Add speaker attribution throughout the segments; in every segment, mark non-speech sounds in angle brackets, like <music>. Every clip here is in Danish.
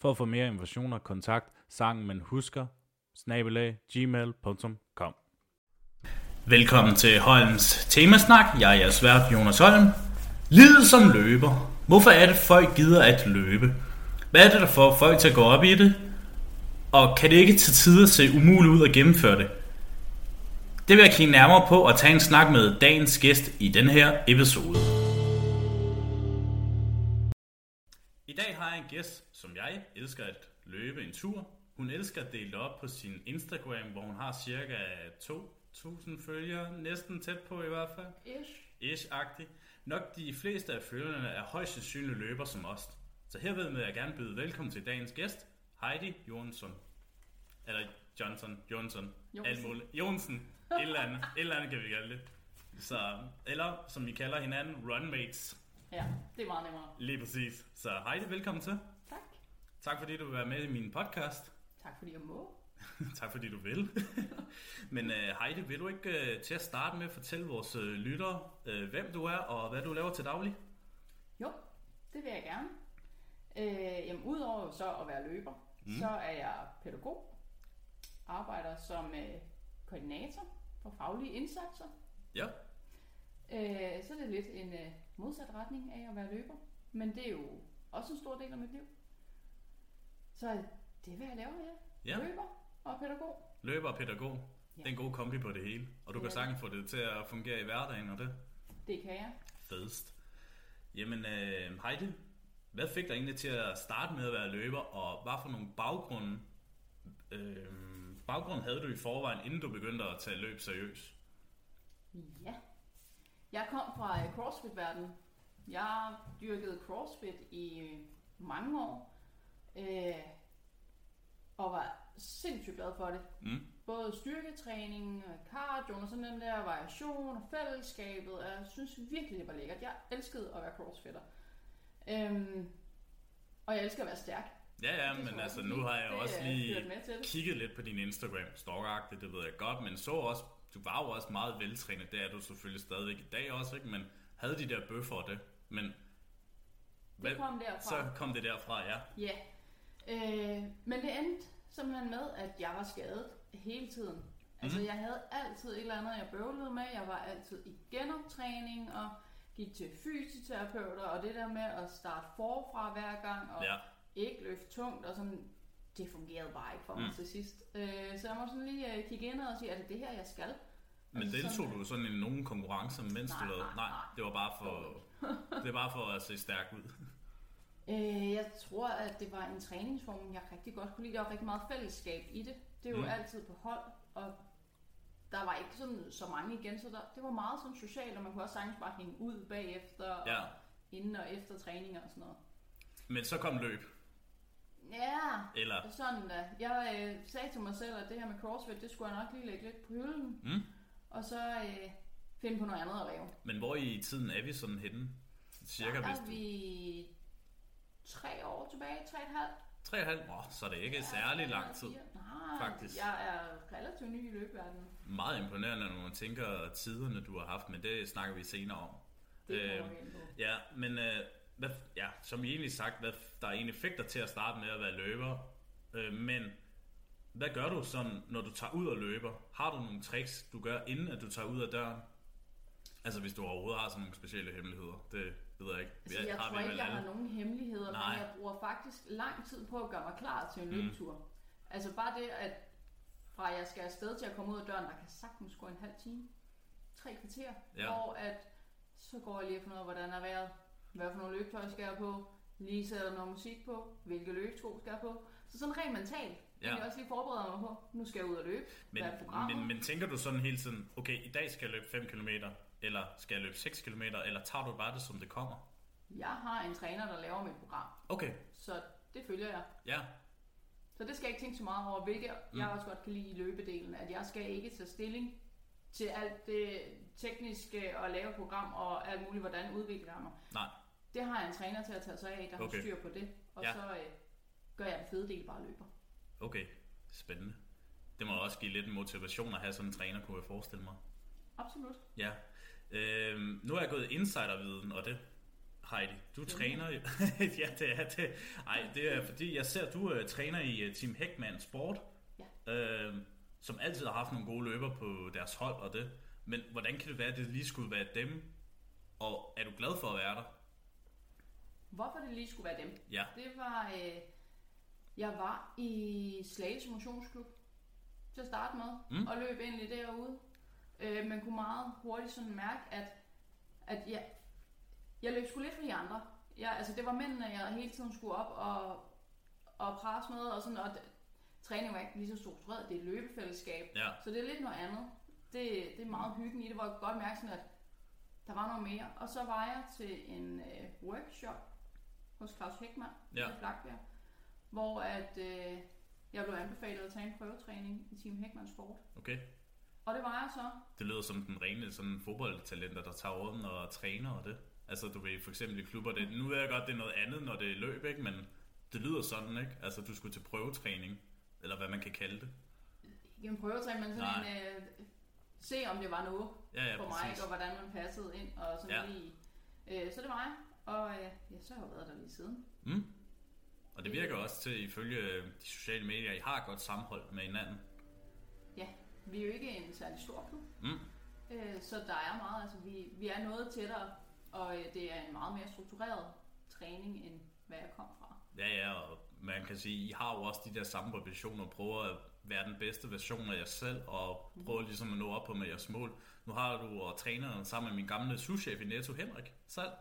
Speaker 1: For at få mere informationer, kontakt sangen man husker, snabelag, gmail.com. Velkommen til Holms Temasnak. Jeg er jeres vært, Jonas Holm. Livet som løber. Hvorfor er det, folk gider at løbe? Hvad er det, der får folk til at gå op i det? Og kan det ikke til tider se umuligt ud at gennemføre det? Det vil jeg kigge nærmere på og tage en snak med dagens gæst i den her episode. I dag har jeg en gæst, som jeg elsker at løbe en tur. Hun elsker at dele op på sin Instagram, hvor hun har cirka 2.000 følgere, næsten tæt på i hvert fald.
Speaker 2: Ish.
Speaker 1: Ish-agtig. Nok de fleste af følgerne er højst sandsynligt løber som os. Så herved vil jeg gerne byde velkommen til dagens gæst, Heidi Jonsson. Eller Johnson, Jonsson,
Speaker 2: Jonsen.
Speaker 1: alt muligt. Jonsen, et eller andet, et eller andet kan vi kalde det. Så, eller som vi kalder hinanden, runmates.
Speaker 2: Ja, det er meget nemmere.
Speaker 1: Lige præcis. Så Heidi, velkommen til.
Speaker 2: Tak.
Speaker 1: Fordi du vil være med i min podcast.
Speaker 2: Tak fordi jeg må. <laughs>
Speaker 1: tak fordi du vil. <laughs> Men uh, Heidi, vil du ikke uh, til at starte med fortælle vores uh, lyttere, uh, hvem du er og hvad du laver til daglig?
Speaker 2: Jo, det vil jeg gerne. Øh, jamen, udover så at være løber, mm. så er jeg pædagog. Arbejder som øh, koordinator for faglige indsatser.
Speaker 1: Ja.
Speaker 2: Øh, så er det lidt en øh, modsat retning af at være løber. Men det er jo også en stor del af mit liv. Så det er, hvad jeg laver, ja.
Speaker 1: Ja.
Speaker 2: Løber og pædagog.
Speaker 1: Løber og pædagog.
Speaker 2: Ja.
Speaker 1: Det er en god kombi på det hele. Og du
Speaker 2: Det
Speaker 1: kan sagtens få det til at fungere i hverdagen og det.
Speaker 2: Det kan jeg.
Speaker 1: Fedest. Jamen uh, Heidi, hvad fik dig egentlig til at starte med at være løber, og hvad for nogle baggrunde, øh, baggrund havde du i forvejen, inden du begyndte at tage løb seriøst?
Speaker 2: Ja. Jeg kom fra øh, CrossFit-verdenen. Jeg dyrkede CrossFit i øh, mange år. Øh, og var sindssygt glad for det.
Speaker 1: Mm.
Speaker 2: Både styrketræning, og cardio og sådan den der variation og fællesskabet. Og jeg synes virkelig, det var lækkert. Jeg elskede at være crossfitter. Øhm, og jeg elsker at være stærk.
Speaker 1: Ja, ja, men altså nu har jeg
Speaker 2: Det
Speaker 1: også lige kigget lidt på din Instagram, stalkeragtigt, det ved jeg godt, men så også, du var jo også meget veltrænet, det er du selvfølgelig stadigvæk i dag også, ikke? men havde de der bøffer det, men
Speaker 2: Det kom derfra.
Speaker 1: så kom det derfra, ja.
Speaker 2: Ja, øh, men det endte simpelthen med, at jeg var skadet hele tiden. Altså,
Speaker 1: Mhm.
Speaker 2: jeg havde altid et eller andet, jeg bøvlede med. Jeg var altid i genoptræning og gik til fysioterapeuter, og det der med at starte forfra hver gang, og
Speaker 1: Ja,
Speaker 2: ikke løfte tungt, og sådan, det fungerede bare ikke for mig
Speaker 1: Mm.
Speaker 2: til sidst. Øh, så jeg må sådan lige øh, kigge ind og sige, er det det her, jeg skal?
Speaker 1: men
Speaker 2: Altså,
Speaker 1: deltog
Speaker 2: sådan-
Speaker 1: du sådan i nogen konkurrencer, mens
Speaker 2: Nej,
Speaker 1: du lavede?
Speaker 2: nej,
Speaker 1: Nej,
Speaker 2: nej.
Speaker 1: det var bare for, det var bare for at se stærk ud. <laughs>
Speaker 2: Øh, jeg tror, at det var en træningsform, jeg rigtig godt kunne lide. Der var rigtig meget fællesskab i det. Det er jo
Speaker 1: Mm.
Speaker 2: altid på hold, og der var ikke sådan så mange igen, så der, det var meget sådan socialt, og man kunne også sagtens bare hænge ud bagefter,
Speaker 1: Ja.
Speaker 2: og inden og efter træninger og sådan noget.
Speaker 1: Men så kom løb,
Speaker 2: Ja,
Speaker 1: eller?
Speaker 2: sådan da. Jeg øh, sagde til mig selv, at det her med CrossFit, det skulle jeg nok lige lægge lidt på hylden,
Speaker 1: Mm.
Speaker 2: og så øh, finde på noget andet at lave.
Speaker 1: Men hvor i tiden er vi sådan henne? Cirka
Speaker 2: der er vi tre år tilbage, tre og et halvt.
Speaker 1: Tre og et halvt? Åh, så er det ikke særlig lang tid.
Speaker 2: Nej,
Speaker 1: faktisk.
Speaker 2: jeg er relativt ny i løbeverdenen.
Speaker 1: Meget imponerende, når man tænker tiderne, du har haft, men det snakker vi senere om.
Speaker 2: Det
Speaker 1: Øh. Ja, men øh, hvad, ja, som I egentlig sagt, hvad der egentlig fik dig til at starte med at være løber. Øh, men hvad gør du sådan, når du tager ud og løber? Har du nogle tricks, du gør, inden at du tager ud af døren? Altså hvis du overhovedet har sådan nogle specielle hemmeligheder. Det ved jeg ikke.
Speaker 2: Altså,
Speaker 1: Ja,
Speaker 2: jeg
Speaker 1: har
Speaker 2: tror ikke, jeg har nogen hemmeligheder,
Speaker 1: Nej.
Speaker 2: men jeg bruger faktisk lang tid på at gøre mig klar til en
Speaker 1: Mm.
Speaker 2: løbetur. Altså bare det, at fra jeg skal afsted til at komme ud af døren, der kan sagtens gå en halv time. Tre kvarter.
Speaker 1: Ja.
Speaker 2: Hvor at, så går jeg lige og finder ud af, hvordan er vejret. Hvad for nogle løbetøj skal jeg på? Lige sætter noget musik på. Hvilke løbesko skal jeg på? Så sådan rent mentalt.
Speaker 1: Ja.
Speaker 2: Ja. Jeg også lige forbereder mig på, nu skal jeg ud og løbe.
Speaker 1: Men,
Speaker 2: Hvad er programmet?
Speaker 1: men, men tænker du sådan hele tiden, okay, i dag skal jeg løbe 5 km, eller skal jeg løbe 6 km, eller tager du bare det, som det kommer?
Speaker 2: Jeg har en træner, der laver mit program.
Speaker 1: Okay,
Speaker 2: Så det følger jeg.
Speaker 1: ja.
Speaker 2: Så det skal jeg ikke tænke så meget over, hvilket mm. jeg også godt kan lide i løbedelen, at jeg skal ikke tage stilling til alt det tekniske og lave program og alt muligt, hvordan udvikler jeg mig.
Speaker 1: Nej.
Speaker 2: Det har jeg en træner til at tage sig af, der
Speaker 1: Okay.
Speaker 2: har styr på det. Og
Speaker 1: Ja.
Speaker 2: så øh, gør jeg den fede del bare løber.
Speaker 1: Okay, spændende. Det må også give lidt en motivation at have sådan en træner, kunne jeg forestille mig.
Speaker 2: Absolut.
Speaker 1: Ja. Øhm, nu er jeg gået insiderviden, og det Heidi, du træner jo... <laughs> ja, det er det. Ej, det er fordi, jeg ser, du uh, træner i uh, Team Heckman Sport,
Speaker 2: Ja.
Speaker 1: øhm, som altid har haft nogle gode løber på deres hold og det. Men hvordan kan det være, at det lige skulle være dem? Og er du glad for at være der?
Speaker 2: Hvorfor det lige skulle være dem?
Speaker 1: Ja.
Speaker 2: Det var, øh, jeg var i Slagelse Motionsklub til at starte med,
Speaker 1: mm.
Speaker 2: og løb egentlig derude. Øh, man kunne meget hurtigt sådan mærke, at, at jeg, jeg løb sgu lidt for de andre. Jeg, altså det var mændene, jeg hele tiden skulle op og, og presse med, og sådan, og det, træning var ikke lige så struktureret, det er løbefællesskab.
Speaker 1: Ja.
Speaker 2: Så det er lidt noget andet. Det, det er meget hyggen i det, hvor jeg godt mærke sådan, at der var noget mere. Og så var jeg til en øh, workshop hos Claus Hækman
Speaker 1: Ja.
Speaker 2: i Flakbjerg, hvor at, øh, jeg blev anbefalet at tage en prøvetræning i Team Hækman Sport.
Speaker 1: Okay.
Speaker 2: Og det var jeg så.
Speaker 1: Det lyder som den rene sådan fodboldtalenter, der tager rundt og træner og det. Altså du ved for eksempel i klubber, det, nu ved jeg godt, det er noget andet, når det er løb, ikke? men det lyder sådan, ikke? Altså du skulle til prøvetræning, eller hvad man kan kalde det.
Speaker 2: Ikke en prøvetræning, men sådan en, øh, se om det var noget
Speaker 1: Ja, ja,
Speaker 2: for mig,
Speaker 1: præcis.
Speaker 2: og hvordan man passede ind og sådan
Speaker 1: Ja.
Speaker 2: lige. Øh, så det var jeg. Og øh, ja, så har jeg været der lige siden.
Speaker 1: Mm. Og det virker også til, ifølge øh, de sociale medier, I har godt sammenhold med hinanden.
Speaker 2: Vi er jo ikke en særlig stor klub.
Speaker 1: Mm.
Speaker 2: Øh, så der er meget, altså vi, vi er noget tættere, og øh, det er en meget mere struktureret træning, end hvad jeg kom fra.
Speaker 1: Ja, ja, og man kan sige, I har jo også de der samme ambitioner, og prøver at være den bedste version af jer selv, og prøver ligesom at nå op på med jeres mål. Nu har du og træner sammen med min gamle souschef i Netto, Henrik Sald.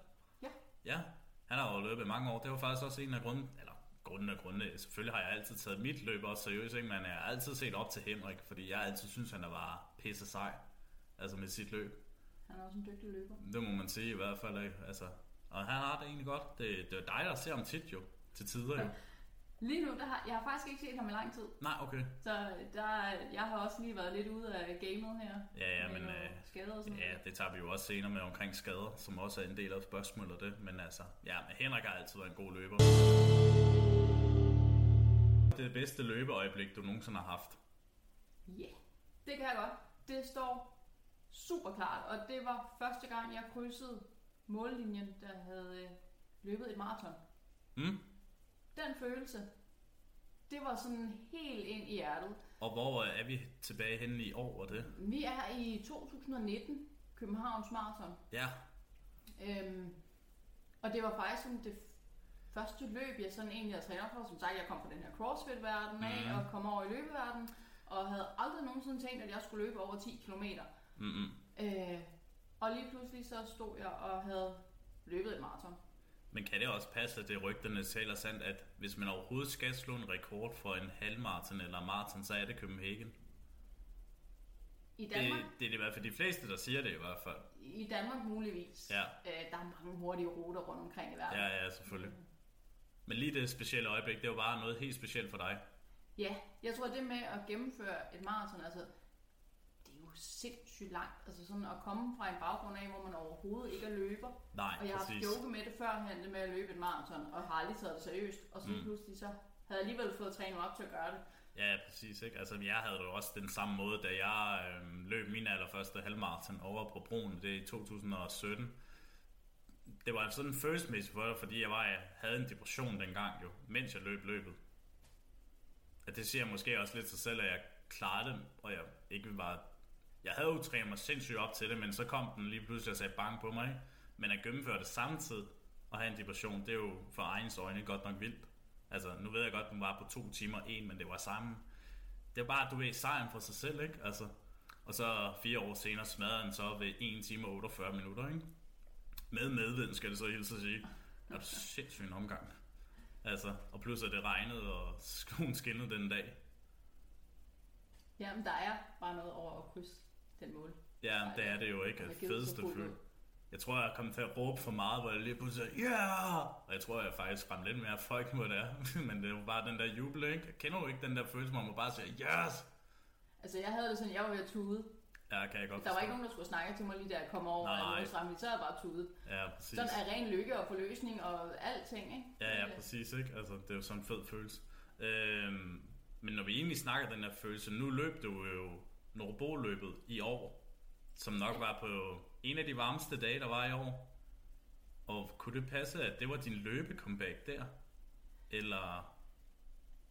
Speaker 2: Ja.
Speaker 1: Ja, han har jo løbet i mange år. Det var faktisk også en af grunden, eller grunden af grundene. Selvfølgelig har jeg altid taget mit løb også seriøst, ikke? men jeg har altid set op til Henrik, fordi jeg altid synes, han er bare pisse sej. Altså med sit løb.
Speaker 2: Han er også en dygtig løber.
Speaker 1: Det må man sige i hvert fald. Ikke? Altså, og han har det egentlig godt. Det, det er dig, der ser ham tit jo. Til tider jo.
Speaker 2: Lige nu, der har, jeg har faktisk ikke set ham i lang tid,
Speaker 1: Nej, okay.
Speaker 2: så der, jeg har også lige været lidt ude af gamet her.
Speaker 1: Ja, ja, men øh,
Speaker 2: skader og sådan
Speaker 1: ja, det tager vi jo også senere med omkring skader, som også er en del af spørgsmålet det. Men altså, ja, men Henrik har altid været en god løber. Det bedste løbeøjeblik, du nogensinde har haft.
Speaker 2: Ja, det kan jeg godt. Det står super klart, og det var første gang, jeg krydsede mållinjen, der havde øh, løbet et maraton.
Speaker 1: Mm?
Speaker 2: Den følelse, det var sådan helt ind i hjertet.
Speaker 1: Og hvor er vi tilbage henne i år og det?
Speaker 2: Vi er i 2019, Københavns Marathon.
Speaker 1: Ja,
Speaker 2: Øhm, og det var faktisk sådan det første løb, jeg sådan egentlig havde trænet for. Som sagt, jeg kom fra den her CrossFit-verden af,
Speaker 1: Mhm.
Speaker 2: og kom over i løbeverdenen, og havde aldrig nogensinde tænkt, at jeg skulle løbe over 10 km.
Speaker 1: mm-mm.
Speaker 2: Øh, og lige pludselig så stod jeg og havde løbet et maraton.
Speaker 1: Men kan det også passe, at det rygterne taler sandt, at hvis man overhovedet skal slå en rekord for en halvmarathon eller maraton, så er det Copenhagen?
Speaker 2: I
Speaker 1: Det,
Speaker 2: Danmark,
Speaker 1: det er i hvert fald de fleste, der siger det i hvert fald.
Speaker 2: i Danmark muligvis.
Speaker 1: Ja.
Speaker 2: Øh, der er mange hurtige ruter rundt omkring i verden.
Speaker 1: Ja, ja, selvfølgelig. Men lige det specielle øjeblik, det var bare noget helt specielt for dig.
Speaker 2: Ja, jeg tror det med at gennemføre et maraton, altså det er jo sindssygt langt. Altså sådan at komme fra en baggrund af, hvor man overhovedet ikke er løber.
Speaker 1: Nej,
Speaker 2: Og jeg har
Speaker 1: præcis.
Speaker 2: joket med det førhen, det med at løbe et maraton, og har aldrig taget det seriøst. Og så
Speaker 1: Mm.
Speaker 2: pludselig så havde jeg alligevel fået trænet op til at gøre det.
Speaker 1: Ja, præcis. Ikke? Altså, jeg havde det også den samme måde, da jeg øh, løb min allerførste halvmarathon over på broen, det er i 2017. Det var sådan følelsesmæssigt for fordi jeg, var, jeg havde en depression dengang jo, mens jeg løb løbet. At det siger måske også lidt sig selv, at jeg klarede det, og jeg ikke var... Jeg havde jo trænet mig sindssygt op til det, men så kom den lige pludselig og sagde bang på mig. ikke? Men at gennemføre det samtidig og have en depression, det er jo for egens øjne godt nok vildt. Altså, nu ved jeg godt, at den var på to timer en, men det var sammen. Det var bare, du ved, sejren for sig selv, ikke? Altså, og så fire år senere smadrede den så ved 1 time og 48 minutter, ikke? Med medvind, skal det så hilse at sige. Det er sindssygt en omgang. Altså, og plus at det regnede, og skoen skinnede den dag.
Speaker 2: Jamen, der er bare noget over at krydse den mål.
Speaker 1: Ja, det er det jo ikke. Det fedeste
Speaker 2: fuldt
Speaker 1: føl.
Speaker 2: ud.
Speaker 1: Jeg tror, jeg kom til at råbe for meget, hvor jeg lige pludselig sagde, ja! Yeah! Og jeg tror, jeg faktisk ramte lidt mere folk, hvor det er. <laughs> Men det var bare den der jubel, ikke? Jeg kender jo ikke den der følelse, hvor man bare siger, yes!
Speaker 2: Altså, jeg havde det sådan, jeg var ved at tude.
Speaker 1: Ja, kan jeg godt
Speaker 2: Der var ikke nogen, der skulle snakke til mig lige da jeg kom over
Speaker 1: Nej.
Speaker 2: af så havde jeg bare tudet.
Speaker 1: Ja, præcis.
Speaker 2: Sådan er ren lykke og forløsning og alting, ikke?
Speaker 1: Ja, ja, præcis, ikke? Altså, det er jo sådan en fed følelse. Øhm, men når vi egentlig snakker den her følelse, nu løb du jo Nordbo-løbet i år, som nok var på en af de varmeste dage, der var i år. Og kunne det passe, at det var din løbe-comeback der? Eller...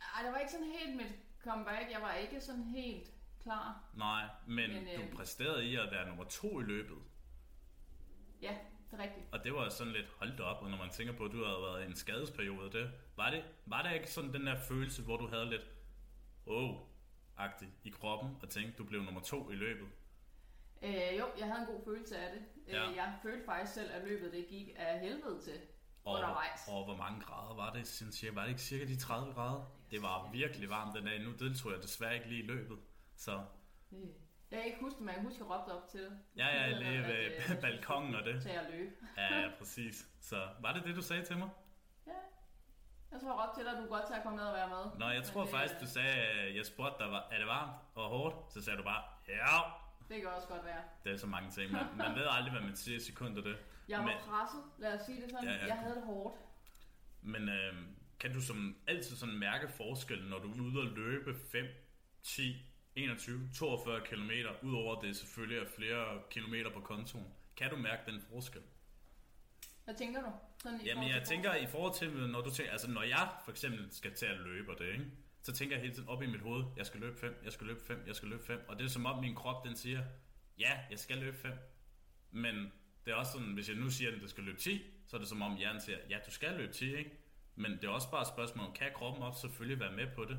Speaker 2: Ej, det var ikke sådan helt mit comeback. Jeg var ikke sådan helt klar.
Speaker 1: Nej, men, men
Speaker 2: øh,
Speaker 1: du præsterede i at være nummer to i løbet.
Speaker 2: Ja, det er rigtigt.
Speaker 1: Og det var sådan lidt holdt op, og når man tænker på, at du havde været i en skadesperiode, det, var, det, var der ikke sådan den der følelse, hvor du havde lidt oh, agtigt i kroppen, og tænkte, du blev nummer to i løbet?
Speaker 2: Øh, jo, jeg havde en god følelse af det.
Speaker 1: Ja.
Speaker 2: Øh, jeg følte faktisk selv, at løbet det gik af helvede til
Speaker 1: Og,
Speaker 2: undervejs.
Speaker 1: og hvor mange grader var det? Sådan cirka- Var det ikke cirka de 30 grader? Det var virkelig varmt den dag. Nu deltog jeg desværre ikke lige i løbet. Så
Speaker 2: Øh, Jeg kan ikke huske, men jeg husker at råbte op til det.
Speaker 1: ja, ja, <laughs>
Speaker 2: At,
Speaker 1: lige
Speaker 2: at,
Speaker 1: ved
Speaker 2: øh, <laughs>
Speaker 1: balkongen og det.
Speaker 2: Tage at løbe.
Speaker 1: Ja, ja, præcis. Så var det det, du sagde til mig?
Speaker 2: Ja. Jeg tror råbte til dig, at du er godt til at komme ned og være med.
Speaker 1: Nå, jeg tror
Speaker 2: Men det,
Speaker 1: faktisk, du sagde, at jeg spurgte dig, var- er det varmt og hårdt? Så sagde du bare, ja.
Speaker 2: Det kan også godt være.
Speaker 1: Det er så mange ting. Man, man ved aldrig, hvad man siger i sekunder det.
Speaker 2: Jeg var
Speaker 1: Men-
Speaker 2: presset, lad os sige det sådan.
Speaker 1: Ja, ja.
Speaker 2: Jeg havde det hårdt.
Speaker 1: Men øh, kan du som altid sådan mærke forskellen, når du er ude og løbe 5, 10, 21, 42 km, udover det selvfølgelig er flere kilometer på kontoen? Kan du mærke den forskel?
Speaker 2: Hvad tænker du? Sådan i
Speaker 1: Jamen jeg tænker i forhold til, når du tænker, altså når jeg for eksempel skal til at løbe og det, ikke? så tænker jeg hele tiden op i mit hoved, jeg skal løbe 5, jeg skal løbe 5, jeg skal løbe 5. Og det er som om min krop den siger, ja, jeg skal løbe 5. Men det er også sådan, hvis jeg nu siger, at det skal løbe 10, så er det som om hjernen siger, ja, du skal løbe 10, ikke? Men det er også bare et spørgsmål, kan kroppen også selvfølgelig være med på det?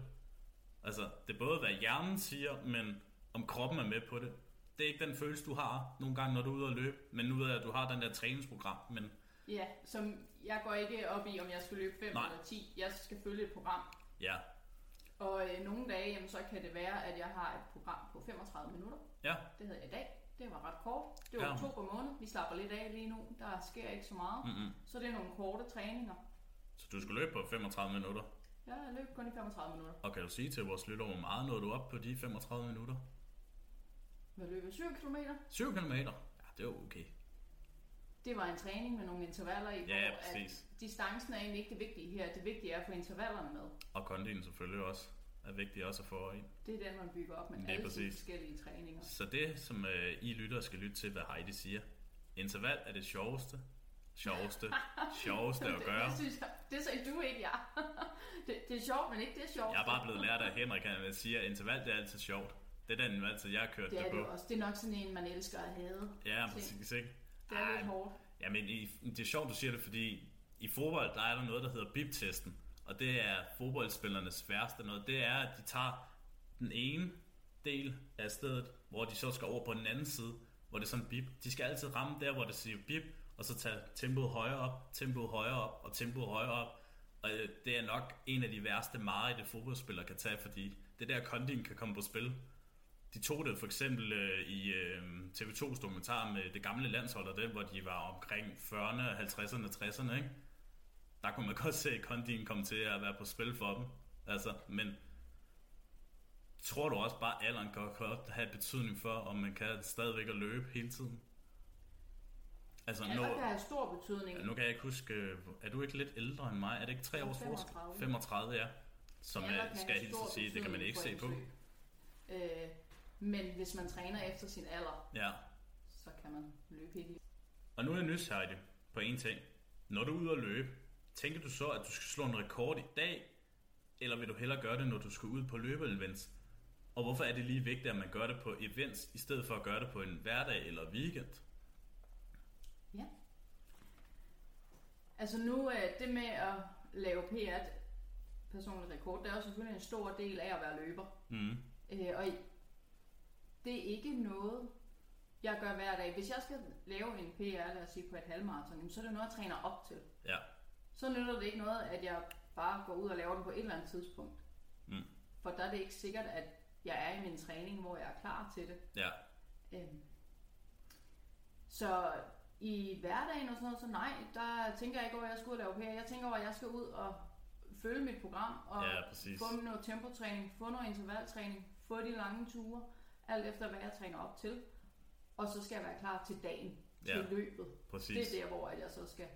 Speaker 1: Altså, det er både, hvad hjernen siger, men om kroppen er med på det. Det er ikke den følelse, du har nogle gange, når du er ude at løbe, men nu ved jeg, at du har den der træningsprogram, men
Speaker 2: Ja, som jeg går ikke op i, om jeg skal løbe 5
Speaker 1: Nej.
Speaker 2: eller 10. Jeg skal følge et program.
Speaker 1: ja,
Speaker 2: Og øh, nogle dage, jamen, så kan det være, at jeg har et program på 35 minutter.
Speaker 1: ja,
Speaker 2: Det havde jeg i dag. Det var ret kort. Det var
Speaker 1: Ja.
Speaker 2: oktober måned. Vi slapper lidt af lige nu. Der sker ikke så meget.
Speaker 1: mm-mm.
Speaker 2: Så det er nogle korte træninger.
Speaker 1: Så du skal løbe på 35 minutter.
Speaker 2: Jeg løb kun i 35 minutter.
Speaker 1: Og kan du sige til vores lytter, hvor meget nåede du op på de 35 minutter?
Speaker 2: Jeg løb 7 km.
Speaker 1: 7 km? Ja, det er okay.
Speaker 2: Det var en træning med nogle intervaller i,
Speaker 1: Ja,
Speaker 2: hvor
Speaker 1: præcis.
Speaker 2: at distancen er egentlig ikke det vigtige her. Det vigtige er at få intervallerne med.
Speaker 1: Og kondien selvfølgelig også er vigtigt også at få ind.
Speaker 2: Det er den, man bygger op med
Speaker 1: Lige
Speaker 2: alle
Speaker 1: præcis.
Speaker 2: forskellige træninger.
Speaker 1: Så det, som øh, I lytter skal lytte til, hvad Heidi siger. Interval er det sjoveste, sjoveste, sjoveste at <laughs>
Speaker 2: det,
Speaker 1: gøre.
Speaker 2: det, synes jeg, det sagde du ikke, ja. <laughs> det, det er sjovt, men ikke det er sjovt.
Speaker 1: Jeg er bare blevet lært af Henrik, han siger, at interval det er altid sjovt. Det er den altid, jeg har kørt
Speaker 2: det
Speaker 1: det,
Speaker 2: er det
Speaker 1: på.
Speaker 2: også. Det er nok sådan en, man elsker at have.
Speaker 1: Ja, præcis, ikke?
Speaker 2: Det er
Speaker 1: Ej,
Speaker 2: lidt hårdt.
Speaker 1: Jamen, i, det er sjovt, du siger det, fordi i fodbold, der er der noget, der hedder bip-testen. Og det er fodboldspillernes værste noget. Det er, at de tager den ene del af stedet, hvor de så skal over på den anden side, hvor det er sådan bip. De skal altid ramme der, hvor det siger bip, og så tage tempoet højere op, tempoet højere op og tempoet højere op. Og øh, det er nok en af de værste meget, det fodboldspiller kan tage, fordi det der kondien kan komme på spil. De tog det for eksempel øh, i øh, TV2's dokumentar med det gamle landshold, og det, hvor de var omkring 40'erne, 50'erne, 60'erne, ikke? Der kunne man <laughs> godt se, at kondien kom til at være på spil for dem. Altså, men tror du også bare, at alderen kan godt have betydning for, om man kan stadigvæk at løbe hele tiden? Altså,
Speaker 2: Ja,
Speaker 1: nu,
Speaker 2: kan have stor betydning.
Speaker 1: nu kan jeg ikke huske, øh, er du ikke lidt ældre end mig? Er det ikke tre års forskel?
Speaker 2: 35.
Speaker 1: 35, ja. Som jeg
Speaker 2: kan
Speaker 1: skal helt
Speaker 2: stor
Speaker 1: sige, det kan man ikke se på.
Speaker 2: Øh, men hvis man træner efter sin alder,
Speaker 1: Ja.
Speaker 2: så kan man løbe hele livet.
Speaker 1: Og nu er jeg nysgerrig på en ting. Når du er ude at løbe, tænker du så, at du skal slå en rekord i dag, eller vil du hellere gøre det, når du skal ud på løbeevents? Og hvorfor er det lige vigtigt, at man gør det på events, i stedet for at gøre det på en hverdag eller weekend?
Speaker 2: Ja. Altså nu, øh, det med at lave PR, personlig rekord, det er jo selvfølgelig en stor del af at være løber.
Speaker 1: Mm.
Speaker 2: Øh, og det er ikke noget, jeg gør hver dag. Hvis jeg skal lave en PR, lad os sige på et halvmarathon, så er det noget, jeg træner op til.
Speaker 1: Ja.
Speaker 2: Så nytter det ikke noget, at jeg bare går ud og laver den på et eller andet tidspunkt.
Speaker 1: Mm.
Speaker 2: For der er det ikke sikkert, at jeg er i min træning, hvor jeg er klar til det.
Speaker 1: Ja.
Speaker 2: Øhm. Så i hverdagen og sådan noget, så nej, der tænker jeg ikke over, at jeg skal ud og lave PR. Jeg tænker over, at jeg skal ud og følge mit program og
Speaker 1: Ja, præcis.
Speaker 2: få noget tempotræning, få noget intervaltræning, få de lange ture, alt efter hvad jeg træner op til. Og så skal jeg være klar til dagen, til
Speaker 1: Ja,
Speaker 2: løbet.
Speaker 1: Præcis.
Speaker 2: Det er der, hvor jeg så skal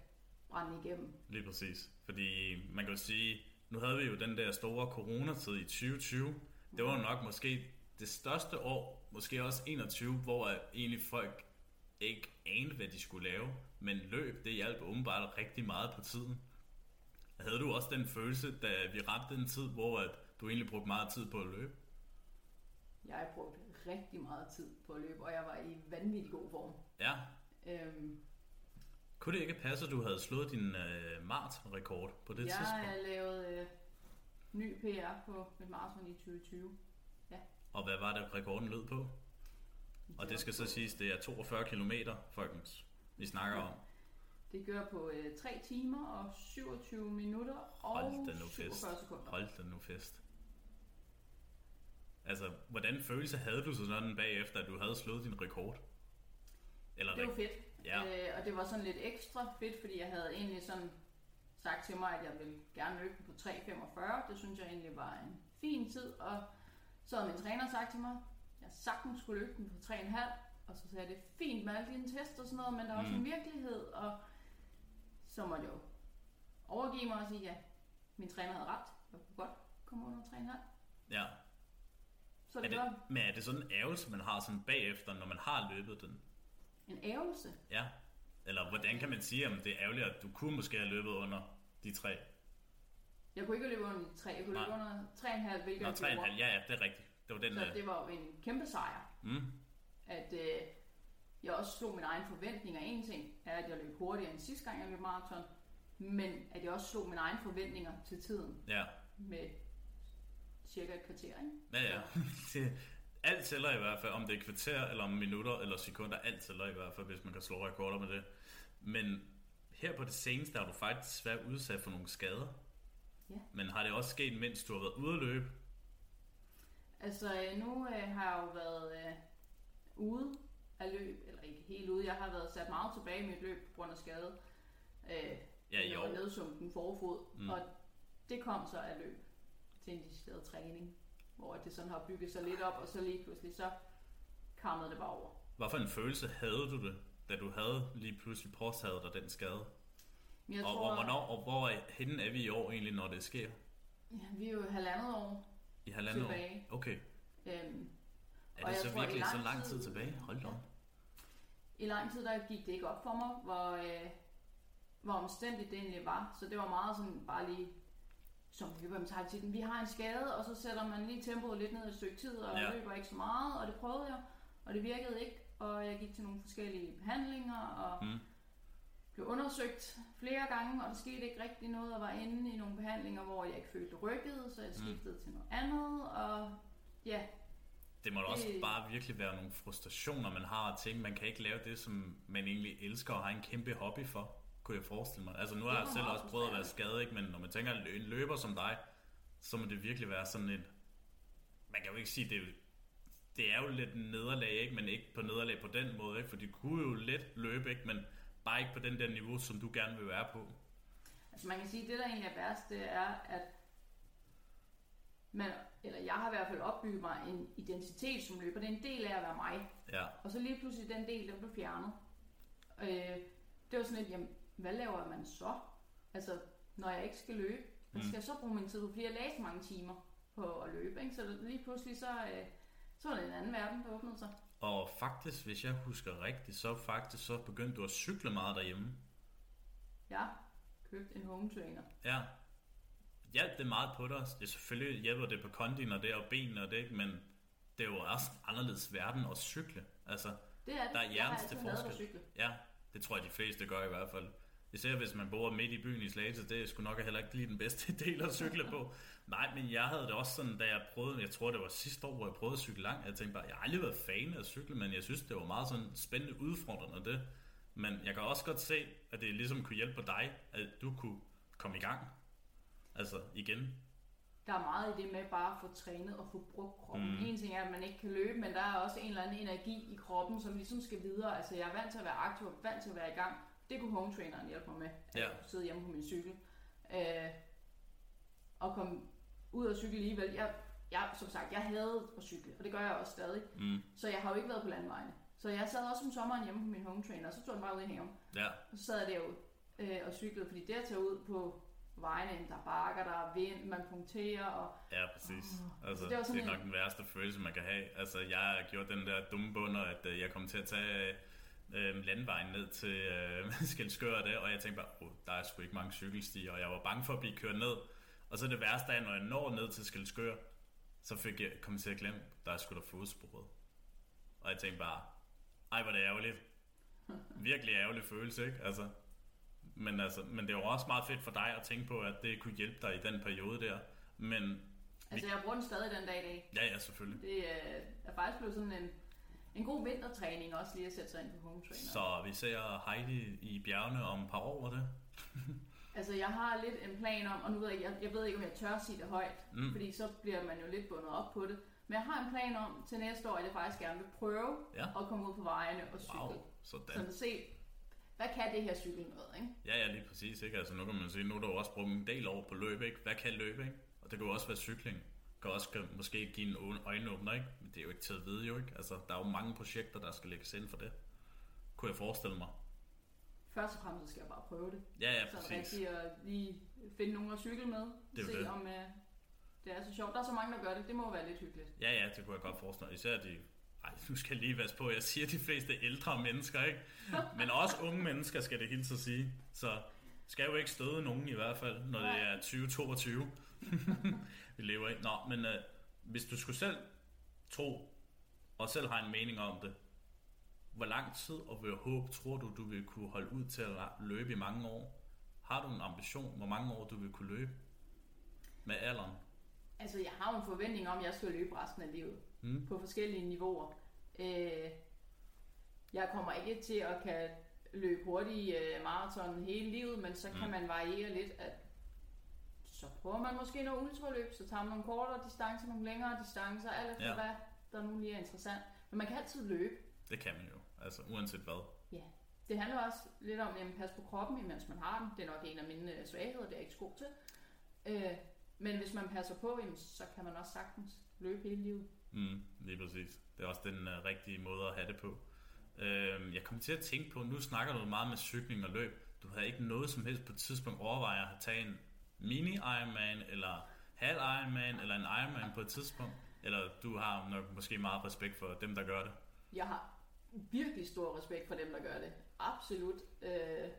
Speaker 2: brænde igennem.
Speaker 1: Lige præcis. Fordi man kan jo sige, nu havde vi jo den der store coronatid i 2020. Det var jo nok måske det største år, måske også 21, hvor at egentlig folk ikke anede, hvad de skulle lave. Men løb, det hjalp åbenbart rigtig meget på tiden. Havde du også den følelse, da vi ramte den tid, hvor at du egentlig brugte meget tid på at løbe?
Speaker 2: Jeg har brugt rigtig meget tid på at løbe, og jeg var i vanvittig god form.
Speaker 1: Ja.
Speaker 2: Øhm,
Speaker 1: Kunne det ikke passe, at du havde slået din øh, maratonrekord på det
Speaker 2: jeg
Speaker 1: tidspunkt?
Speaker 2: har lavet øh, ny PR på mit maraton i 2020.
Speaker 1: Og hvad var det, rekorden lød på? Og det skal så siges, det er 42 km, folkens, vi snakker om.
Speaker 2: Det gør på øh, 3 timer og 27 minutter og
Speaker 1: Hold da nu fest.
Speaker 2: 47 sekunder.
Speaker 1: Hold da nu fest. Altså, hvordan følelse havde du så sådan bagefter, at du havde slået din rekord? Eller
Speaker 2: Det var fedt.
Speaker 1: Ja.
Speaker 2: Øh, og det var sådan lidt ekstra fedt, fordi jeg havde egentlig sådan sagt til mig, at jeg ville gerne løbe på 3.45. Det synes jeg egentlig var en fin tid. Og så havde min træner sagt til mig, jeg sagtens skulle løbe den på 3,5. Og så sagde jeg, det er fint med alle dine tests og sådan noget, men der er også
Speaker 1: Mm.
Speaker 2: en virkelighed. Og så måtte jeg jo overgive mig og sige, ja, min træner havde ret. Jeg kunne godt komme under 3,5.
Speaker 1: ja.
Speaker 2: Så
Speaker 1: Er
Speaker 2: det,
Speaker 1: det,
Speaker 2: var
Speaker 1: men er det sådan en ærgelse, man har sådan bagefter, når man har løbet den?
Speaker 2: en ævelse.
Speaker 1: Ja. Eller hvordan kan man sige, om det er ærgerligt, at du kunne måske have løbet under de tre?
Speaker 2: Jeg kunne ikke løbe under de 3, jeg kunne løbe
Speaker 1: Nej.
Speaker 2: under 3,5, hvilket
Speaker 1: Nå,
Speaker 2: jeg
Speaker 1: tre og en
Speaker 2: gjorde.
Speaker 1: halv. Ja, ja, det er rigtigt. Det var den...
Speaker 2: Så
Speaker 1: øh,
Speaker 2: det var jo en kæmpe sejr.
Speaker 1: Mm,
Speaker 2: At øh, jeg også slog mine egne forventninger. En ting er, at jeg løb hurtigere end sidste gang, jeg løb maraton. Men at jeg også slog mine egne forventninger til tiden
Speaker 1: ja.
Speaker 2: med cirka et kvarter. Ikke?
Speaker 1: Ja, ja. <laughs> Det, alt tæller i hvert fald, om det er kvarter, eller om minutter, eller sekunder. Alt tæller i hvert fald, hvis man kan slå rekorder med det. Men her på det seneste har du faktisk været udsat for nogle skader.
Speaker 2: Ja.
Speaker 1: Men har det også sket, mens du har været ude at løbe?
Speaker 2: Altså øh, nu øh, har jeg jo været øh, ude af løb, eller ikke helt ude. Jeg har været sat meget tilbage i mit løb på grund af skade. Øh,
Speaker 1: Ja, i
Speaker 2: jeg var
Speaker 1: år.
Speaker 2: nedsunken forfod,
Speaker 1: Mm.
Speaker 2: og det kom så af løb til en decideret træning, hvor det sådan har bygget sig lidt op, og så lige pludselig så kammede det bare over.
Speaker 1: Hvad for en følelse havde du det, da du havde lige pludselig påtaget dig den skade?
Speaker 2: Jeg
Speaker 1: og,
Speaker 2: tror,
Speaker 1: og, hvornår, og hvor henne er vi i år egentlig, når det sker?
Speaker 2: ja, vi er jo halvandet år
Speaker 1: I halvandet år?
Speaker 2: tilbage.
Speaker 1: Okay.
Speaker 2: Øhm,
Speaker 1: Er det så
Speaker 2: tror,
Speaker 1: virkelig så
Speaker 2: lang
Speaker 1: tid tilbage? Hold da op.
Speaker 2: I lang tid der gik det ikke op for mig, hvor, øh, hvor omstændigt det egentlig var. Så det var meget sådan bare lige, som løber med taktikken. Vi har en skade, og så sætter man lige tempoet lidt ned i et stykke tid, og
Speaker 1: ja.
Speaker 2: løber ikke så meget, og det prøvede jeg, og det virkede ikke. Og jeg gik til nogle forskellige behandlinger, og
Speaker 1: Mm.
Speaker 2: Blev undersøgt flere gange, og der skete ikke rigtig noget, og var inde i nogle behandlinger, hvor jeg ikke følte rykket, så jeg
Speaker 1: Mm.
Speaker 2: skiftede til noget andet, og ja,
Speaker 1: Det må da også
Speaker 2: Det-
Speaker 1: bare virkelig være nogle frustrationer, man har at tænke, man kan ikke lave det, som man egentlig elsker og har en kæmpe hobby for, kunne jeg forestille mig. Altså nu har jeg selv også prøvet at være skadet, ikke? men når man tænker en løber som dig, så må det virkelig være sådan en... Man kan jo ikke sige, det er jo, det er jo lidt nederlag, ikke? men ikke på nederlag på den måde, ikke? for du kunne jo let løbe, ikke? men bare ikke på den der niveau, som du gerne vil være på.
Speaker 2: Altså man kan sige, at det der egentlig er værst, det er, at man, eller jeg har i hvert fald opbygget mig en identitet som løber. Det er en del af at være mig.
Speaker 1: Ja,
Speaker 2: Og så lige pludselig den del, den blev fjernet. Øh, det var sådan lidt, jamen, hvad laver man så? Altså, når jeg ikke skal løbe, hvad
Speaker 1: Mm.
Speaker 2: skal jeg så bruge min tid på? Fordi jeg læste mange timer på at løbe, ikke? Så lige pludselig så, øh, så var det en anden verden, der åbnede sig.
Speaker 1: Og faktisk, hvis jeg husker rigtigt, så faktisk så begyndte du at cykle meget derhjemme.
Speaker 2: Jeg købte en home trainer.
Speaker 1: Ja. Hjalp det meget på dig? Det selvfølgelig hjælper det på kondien og det og benene og det, ikke? men det er jo også anderledes verden at cykle. Altså,
Speaker 2: Det er det.
Speaker 1: Der er
Speaker 2: jeg har altid lavet at
Speaker 1: forskel.
Speaker 2: cykle.
Speaker 1: ja, det tror jeg de fleste gør i hvert fald. Især hvis man bor midt i byen i Slagelse, det sgu nok heller ikke lige den bedste <laughs> del at cykle på. Nej, men jeg havde det også sådan, da jeg prøvede, jeg tror det var sidste år, hvor jeg prøvede at cykle langt, jeg tænkte bare, jeg har aldrig været fan af at cykle, men jeg synes, det var meget sådan spændende udfordrende det. Men jeg kan også godt se, at det ligesom kunne hjælpe på dig, at du kunne komme i gang. Altså igen.
Speaker 2: Der er meget i det med bare at få trænet og få brugt kroppen.
Speaker 1: Mm.
Speaker 2: En ting er, at man ikke kan løbe, men der er også en eller anden energi i kroppen, som ligesom skal videre. Altså, jeg er vant til at være aktiv og vant til at være i gang. Det kunne home traineren hjælpe mig med. At
Speaker 1: Ja.
Speaker 2: jeg sidde hjemme på min cykel. Øh, og komme ud og cykle alligevel. Jeg, jeg, som sagt, jeg havde at cykle, og det gør jeg også stadig.
Speaker 1: Mm.
Speaker 2: Så jeg har jo ikke været på landvejene. Så jeg sad også om sommeren hjemme på min home trainer, og så tog den bare ud i haven.
Speaker 1: Ja,
Speaker 2: Og så sad jeg derude øh, og cyklede, fordi det at tage ud på vejene, der er bakker, der er vind, man punkterer, og
Speaker 1: ja, præcis. Altså,
Speaker 2: det
Speaker 1: det,
Speaker 2: var sådan
Speaker 1: det er
Speaker 2: en-
Speaker 1: nok den værste følelse, man kan have. Altså, jeg har gjort den der dumme bunder, at øh, jeg kom til at tage øh, landvejen ned til øh, <laughs> Skelskør og det, og jeg tænkte bare, oh, der er sgu ikke mange cykelstier, og jeg var bange for at blive kørt ned. Og så det værste er, når jeg når ned til Skelskør, så fik jeg kom til at glemme, der er sgu da fodsporet. Og jeg tænkte bare, ej, hvor er det ærgerligt. Virkelig ærgerlig følelse, ikke? Altså, men, altså, men det er jo også meget fedt for dig at tænke på, at det kunne hjælpe dig i den periode der. Men
Speaker 2: altså jeg bruger den stadig den dag i dag.
Speaker 1: ja, ja, selvfølgelig.
Speaker 2: Det øh, er faktisk blevet sådan en, en god vintertræning også lige at sætte sig ind på home trainer.
Speaker 1: Så vi ser Heidi i bjergene om et par år, det? <laughs>
Speaker 2: Altså jeg har lidt en plan om, og nu ved jeg, jeg, jeg ved ikke om jeg tør sige det højt,
Speaker 1: Mm.
Speaker 2: fordi så bliver man jo lidt bundet op på det. Men jeg har en plan om til næste år, at jeg faktisk gerne vil prøve
Speaker 1: Ja.
Speaker 2: at komme ud på vejene og cykle.
Speaker 1: Wow, sådan.
Speaker 2: Sådan at se, hvad kan det her cykel noget, ikke?
Speaker 1: Ja, ja, lige præcis. Ikke? Altså, nu kan man sige, nu er jo også brugt en del over på løb. Ikke? Hvad kan løb? Ikke? Og det kan jo også være cykling. Kan også kan måske give en øjenåbner, ikke? Men det er jo ikke til at vide, jo ikke? Altså, der er jo mange projekter, der skal lægges ind for det. Kunne jeg forestille mig.
Speaker 2: Først og fremmest så skal jeg bare prøve det.
Speaker 1: Ja, ja,
Speaker 2: så
Speaker 1: præcis.
Speaker 2: rigtig at lige finde nogen at cykle med.
Speaker 1: Det
Speaker 2: se
Speaker 1: det.
Speaker 2: om uh, det er så sjovt. Der er så mange, der gør det. Det må være lidt hyggeligt.
Speaker 1: Ja, ja, det kunne jeg godt forestille mig. Især de... Ej, nu skal jeg lige passe på. Jeg siger de fleste ældre mennesker, ikke? <laughs> Men også unge mennesker, skal det helt så sige. Så skal jo ikke støde nogen i hvert fald, når det
Speaker 2: Nej.
Speaker 1: er 2022. <laughs> vi lever i. Nå, men øh, hvis du skulle selv tro, og selv har en mening om det, hvor lang tid og hvor håb tror du, du vil kunne holde ud til at løbe i mange år? Har du en ambition, hvor mange år du vil kunne løbe med alderen?
Speaker 2: Altså, jeg har jo en forventning om, at jeg skal løbe resten af livet.
Speaker 1: Mm.
Speaker 2: På forskellige niveauer. Øh, jeg kommer ikke til at kan løbe hurtigt øh, maraton hele livet, men så kan
Speaker 1: Mm.
Speaker 2: man variere lidt, at så prøver man måske noget ultraløb, så tager man nogle kortere distancer, nogle længere distancer, alt efter
Speaker 1: Ja.
Speaker 2: hvad der nu lige er interessant. Men man kan altid løbe.
Speaker 1: Det kan man jo, altså uanset hvad.
Speaker 2: Ja. Det handler også lidt om at passe på kroppen, imens man har den. Det er nok en af mine øh, svagheder, det er jeg ikke god til. Øh, men hvis man passer på, jamen, så kan man også sagtens løbe hele livet.
Speaker 1: Mm, lige præcis. Det er også den uh, rigtige måde at have det på. Uh, jeg kom til at tænke på, nu snakker du meget med cykling og løb. Du havde ikke noget som helst på et tidspunkt overvejet at tage en mini Ironman, eller halv Ironman, eller en Ironman på et tidspunkt? Eller du har nok måske meget respekt for dem, der gør det?
Speaker 2: Jeg har virkelig stor respekt for dem, der gør det. Absolut. Øh,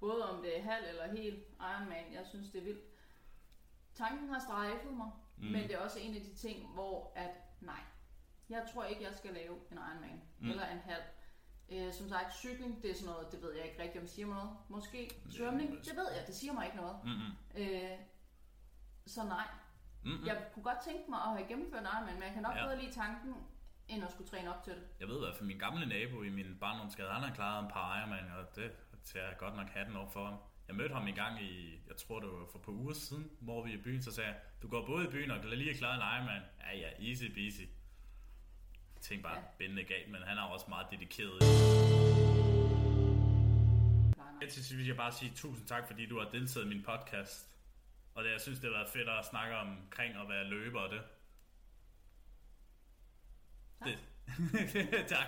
Speaker 2: både om det er halv eller helt Ironman. Jeg synes, det er vildt. Tanken har strejfet mig,
Speaker 1: Mm.
Speaker 2: men det er også en af de ting, hvor at nej, jeg tror ikke, jeg skal lave en Ironman
Speaker 1: mm.
Speaker 2: eller en halv. Øh, som sagt, cykling, det er sådan noget, det ved jeg ikke rigtigt, om det siger mig noget. Måske svømning, det ved jeg, det siger mig ikke noget.
Speaker 1: Mm-mm.
Speaker 2: Øh, så nej,
Speaker 1: Mm-mm.
Speaker 2: jeg kunne godt tænke mig at have gennemført en Ironman, men jeg kan nok
Speaker 1: Ja.
Speaker 2: bedre lide tanken, end at skulle træne op til det.
Speaker 1: Jeg ved i hvert fald, min gamle nabo i min barndomsgade, han har klaret en par Ironman, og det tager jeg godt nok hatten over for ham. Jeg mødte ham en gang i, jeg tror det var for par uger siden, hvor vi i byen, så sagde jeg, du går både i byen og kan lige klare en Ironman. Ja, ja, easy peasy. Jeg tænkte bare,
Speaker 2: Ja.
Speaker 1: bindende galt, men han er også meget dedikeret. Til sidst vil jeg bare sige tusind tak, fordi du har deltaget i min podcast. Og det, jeg synes, det har været fedt at snakke omkring at være løber og det.
Speaker 2: Tak.
Speaker 1: Det, <laughs> tak.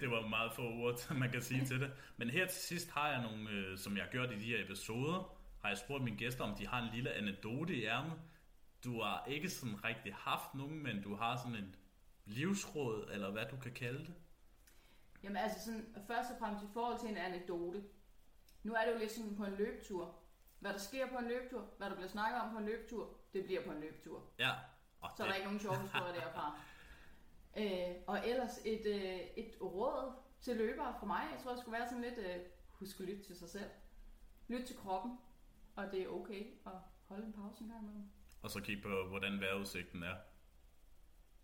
Speaker 1: Det var meget få ord, man kan sige til det. Men her til sidst har jeg nogle, øh, som jeg har gjort i de her episoder, har jeg spurgt mine gæster, om de har en lille anekdote i ærmet. Du har ikke sådan rigtig haft nogen, men du har sådan en livsråd, eller hvad du kan kalde det.
Speaker 2: Jamen altså sådan, først og fremmest i forhold til en anekdote. Nu er det jo lidt sådan på en løbetur. Hvad der sker på en løbetur, hvad der bliver snakket om på en løbetur, det bliver på en løbetur.
Speaker 1: Ja. Og
Speaker 2: Så er der ikke nogen sjove historier derfra. <laughs> Øh, og ellers et, øh, et råd til løbere fra mig. Jeg tror, det skulle være sådan lidt, øh, husk at lytte til sig selv. Lyt til kroppen, og det er okay at holde en pause en gang imellem.
Speaker 1: Og så kigge på, hvordan vejrudsigten er.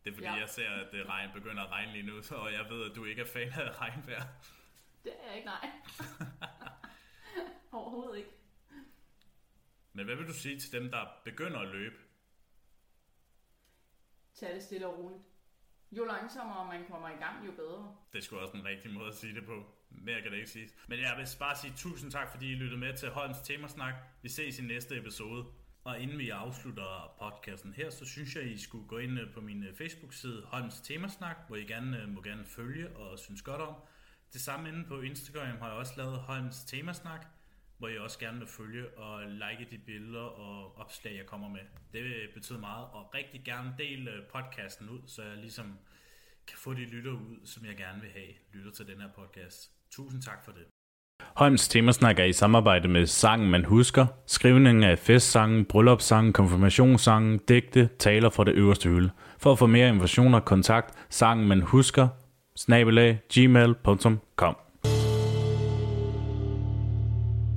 Speaker 1: Det er fordi, ja. Jeg ser, at det regn, begynder at regne lige nu, så jeg ved, at du ikke er fan af regnvejr.
Speaker 2: Det er jeg ikke, nej. <laughs> Overhovedet ikke.
Speaker 1: Men hvad vil du sige til dem, der begynder at løbe?
Speaker 2: tage det stille og roligt. Jo langsommere man kommer i gang, jo bedre.
Speaker 1: Det skulle også en rigtig måde at sige det på. Mere kan det ikke sige. Men jeg vil bare sige tusind tak, fordi I lyttede med til Holms Temasnak. Vi ses i næste episode. Og inden vi afslutter podcasten her, så synes jeg, I skulle gå ind øh, på min øh, Facebook-side Holms Temasnak, hvor I gerne øh, må gerne følge og synes godt om. Det samme inde på Instagram har jeg også lavet Holms Temasnak, hvor I også gerne vil følge og like de billeder og opslag, jeg kommer med. Det betyder meget, og rigtig gerne del podcasten ud, så jeg ligesom kan få de lytter ud, som jeg gerne vil have lytter til den her podcast. Tusind tak for det. Holms Temasnak er i samarbejde med Sangen Man Husker, skrivningen af festsangen, bryllupssangen, konfirmationssangen, digte, taler fra det øverste hylde. For at få mere informationer, kontakt sangen man husker, snabelag, gmail.com.